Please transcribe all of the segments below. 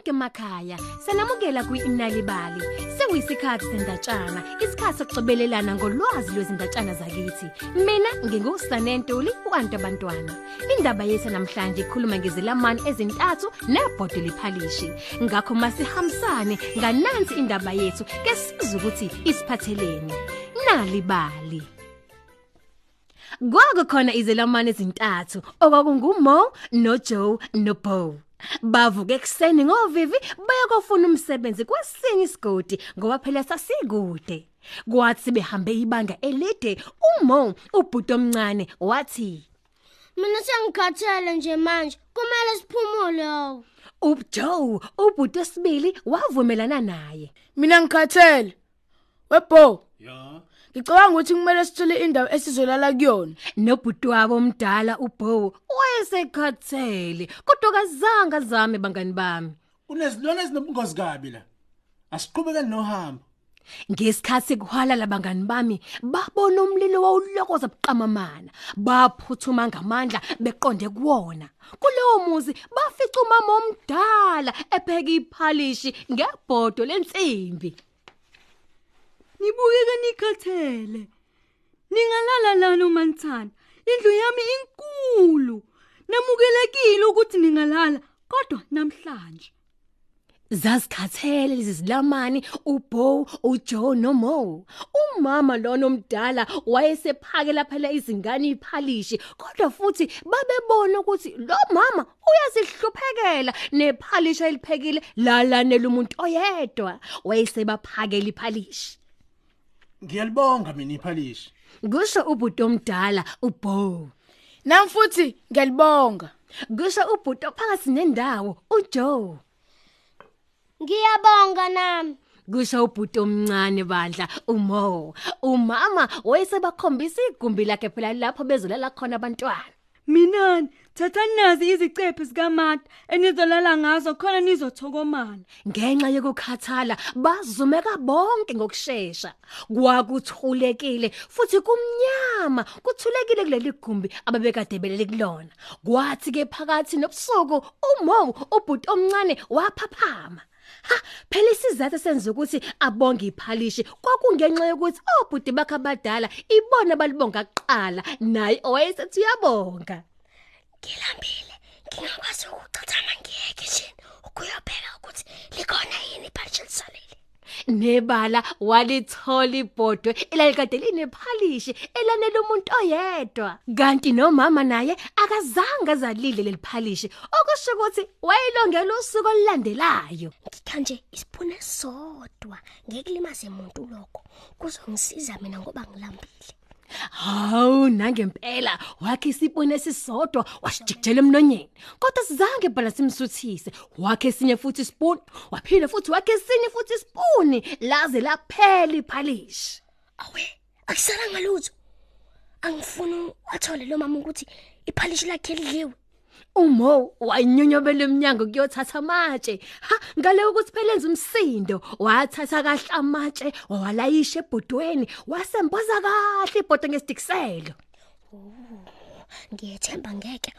nonke emakhaya. Sanamukela kwi-Inalibali. Sekuyisikhathi sendatshana, isikhathi sokuxibelelana ngolwazi lwezindatshana zakithi. Mina nginguSanentuli uantu abantwana. Indaba yethu namhlanje ikhuluma ngezilamani ezintathu nebhodo liphalishi. Ngakho masihambisane nganansi indaba yethu ke sizwe ukuthi isiphatheleni. Nalibali. Kwakukhona izelamane ezintathu okwakunguMo noJoe noBo. Bavuka ekseni ngovivi bayakofuna umsebenzi kwesinye isigodi ngoba phela sasikude. Kwathi behambe ibanga elide uMo ubhuti omncane wathi Mina sengikhathele nje manje. Kumele siphumule uJoe ubhuti wesibili wavumelana naye. Mina ngikhathele. Webo, Ya. Ngicabanga ukuthi kumele sithole indawo esizolala kuyona. Nobhuti wabo omdala uBo wayesekhathele kodwa kazange zame bangani bami. Unezilwane ezinobungozi kabi la. Asiqhubeke nohambo. Ngesikhathi kuhwala labangani bami babona umlilo wawulokoza buqamamana baphuthuma ngamandla beqonde kuwona kuleyo muzi bafica umama omdala epheka iphalishi ngebhodo lensimbi Nibukeke nikhathele. Ningalala lana uManthana. Indlu yami inkulu. Namukelekile ukuthi ningalala kodwa namhlanje. zazikhathele lezi zilamani uBo uJoe noMo umama lona omdala wayesephakela phela izingane iphalishi kodwa futhi babebona ukuthi lo mama uyasihluphekela nephalishi eliphekile lalanela umuntu oyedwa wayesebaphakela iphalishi Ngiyalibonga mina iphalishi. kusho ubhuti omdala uBo Nami futhi ngiyalibonga. kusho ubhuti ophakathi nendawo uJoe Ngiyabonga nami. kusho ubhuti omncane bandla uMo umama wayesebakhombisa igumbi lakhe phela lapho bezolala khona abantwana Minani, thatha nazi izicephe zikaMata enizolala ngazo khona nizothokomala. ngenxa yokukhathala bazumeka bonke ngokusheshsha kwakuthulekile futhi kumnyama kuthulekile kuleli gumbi ababekade belele kulona. Kwathi ke phakathi nobusuku uMo ubhuti omncane waphaphama. Ha phela isizathu senza ukuthi abonge iphalishi kwakungenxa yokuthi obhuti bakhe abadala ibona balibonga kuqala naye owayesethi uyabonga Ngilambile. Ngingakwazi ukuchathama ngiyeke nje ukuyobheka ukuthi likhona yini ibhalisha lisalele. Nebala walithola ibhodwe elalikade linephalishi elanele umuntu oyedwa kanti nomama naye akazange azalile leliphalishi okusho ukuthi wayilongela usuku olulandelayo Ngithanje isipune sodwa ngekulimaze umuntu lokho. Kuzongisiza mina ngoba ngilambile. Hawu nangempela wakhe isipone esisodwa wasijikijela emlonyeni kodwa sizange phela simsuthise wakhe esinye futhi ispoon waphinde futhi wakhe esinye futhi ispoon laze laphela iphalishi Awe, akusala ngalutho. Angifuni athole lo mama ukuthi iphalishi lakhe lidliwe. Umo wanyonyobela eminyango kuyothatha amatshe. Ha ngale ukuthi phelenza umsindo, wathatha kahle amatshe, wawalayisha ebhodweni, wasemboza kahle ibhodo ngesidikiselo. Ngiyethemba ngeke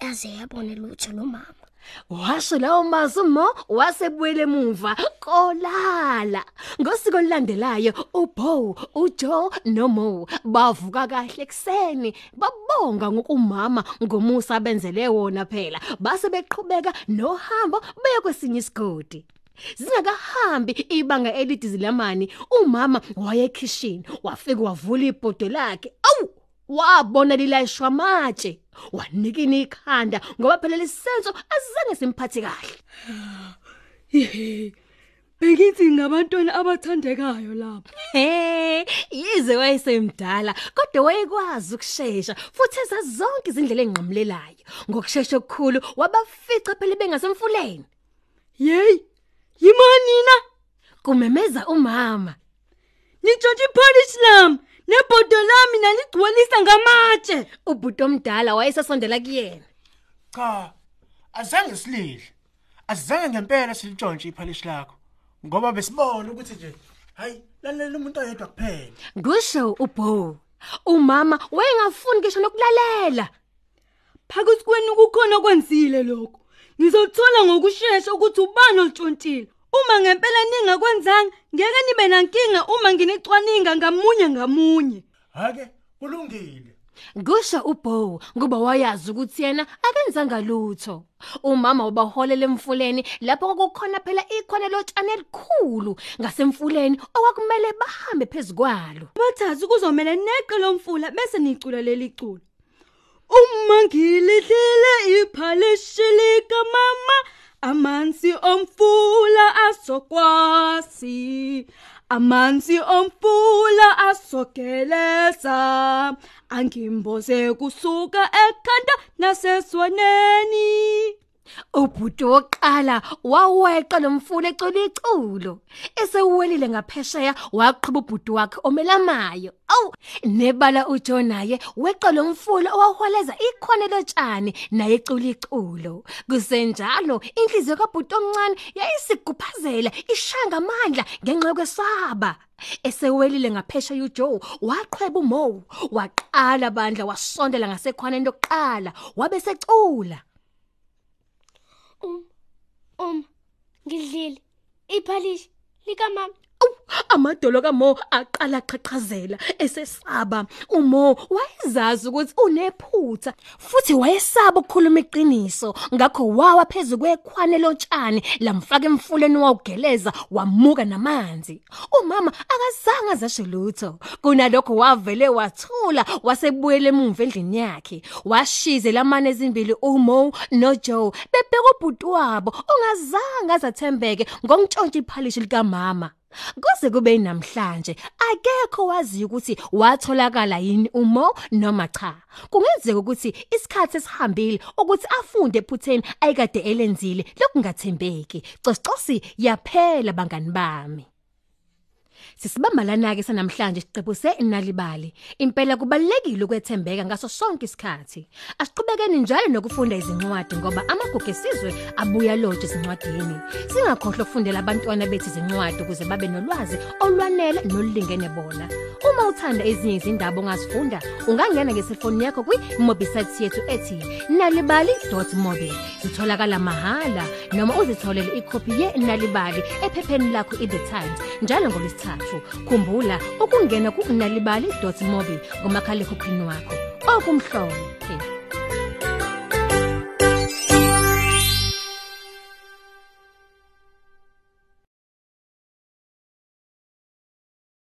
aze yabone lutho lo mama. Washo lawo mazwi Mo wasebuyele emuva kolala. Ngosiko olulandelayo uBo, uJoe noMo bavuka kahle ekseni babonga ngokumama ngomusa benzele wona phela. Base beqhubeka nohambo beye kwesinye isigodi. Zingakahambi ibanga elide zilamani umama waye ekitchen wafika wavula ibhodo lakhe. Awu wabona lilayishwa amatshe wanikina ikhanda ngoba phela lisenzo azange simphathe kahle. Ihe. Bekithi ngabantwana abathandekayo lapha. he yize wayesemdala kodwa wayekwazi ukusheshsha futhi eza zonke izindlela engqamlelayo ngokusheshsha okukhulu wabafica phela bengasemfuleni. Yey, yimanina kumemeza umama. Nitshontshe ipolish lami nebhodo lami naligcwalisa ngamatshe. ubhuti omdala wayesasondela kuyena Cha. Azange silidle. Azange ngempela silitshontshe iphalishi lakho. Ngoba besibona ukuthi nje hayi lalela umuntu oyedwa kuphela. kusho uBo umama wayengafuni ngisho nokulalela Phakathi kwenu kukhona kwenzile lokho. ngizothola ngokusheshsha ukuthi ubani olitshontshile uma ngempela ningakwenzanga ngeke nibe nankinga uma nginicwaninga ngamunye ngamunye hake kulungile Kusho uBo ngoba wayazi ukuthi yena akenzanga lutho. Umama ubaholela emfuleni lapho kwakukhona phela ikhona lotshane elikhulu ngasemfuleni okwakumele bahambe phezukwalo. bathathu kuzomela neqe lomfula bese nicula leli culo uma ngilidlile iphalishi lika mama amanzi omfula asokwasi amanzi omfula asogeleza angimboze kusuka ekhanda naseswaneni Ubhuti woqala waweqa lomfula ecula iculo. Esewelile ngaphesheya waqhubha ubhuti wakhe omelamayo. Aw nebala uJonaye weqa lomfula owaholeza ikhona lotshani naye ecula iculo. Kusenjalo inhliziyo kabhuti omncane yayisiguphazela ishanga amandla ngenxa yokwesaba. Esewelile ngaphesheya uJoe waqhweba uMo waqala bandla wasondela ngasekhwaneni lokuqala wabe secula. Um um ngidlile iphalishi lika mama Amadolo kaMo aqala qhaqhazela esesaba. uMo wayezazi ukuthi unephutha futhi wayesaba ukukhuluma iqiniso ngakho wawa phezulu kwekhwane lotshani lamfaka emfuleni wawugeleza wamuka namanzi. Umama akazange azasho lutho. Kunalokho wavele wathula wasebuyela emuva endlini yakhe. Washize lamane ezimbili uMo noJoe bebheka ubhuti wabo ongazange azathembeke ngokutshontsha iphalishi likamama. Kuze kube namhlanje akekho wazi ukuthi watholakala yini uMo noma cha. Kungenzeka ukuthi isikhathi esihambile ukuthi afunde ephutheni ayikade elenzile lokungathembeki. Cosicosi yaphela bangani bami. Sisibamba lana ke sanamhlanje siqephu senalibali. Impela kubalekile ukwethembeka ngaso sonke isikhathi. Asiqhubekeni njalo nokufunda izincwadi ngoba amagugu esizwe abuya loje izincwadini. Singakhohlwa ukufundela abantwana bethu izincwadi ukuze babe nolwazi olwanele nolulingene bona. Uma uthanda ezinye izindaba ongazifunda, ungangena ngeselfoni yakho kwi-mobisite yethu ethi nalibali.mobi. Sitholakala mahala noma uzitholele ikhophi ye-Nalibali ephepheni lakho i-The Times njalo ngolesithathu. Khumbula ukungena ku-nalibali.mobi ngomakhalekhukhwini wakho. Okumhlophe.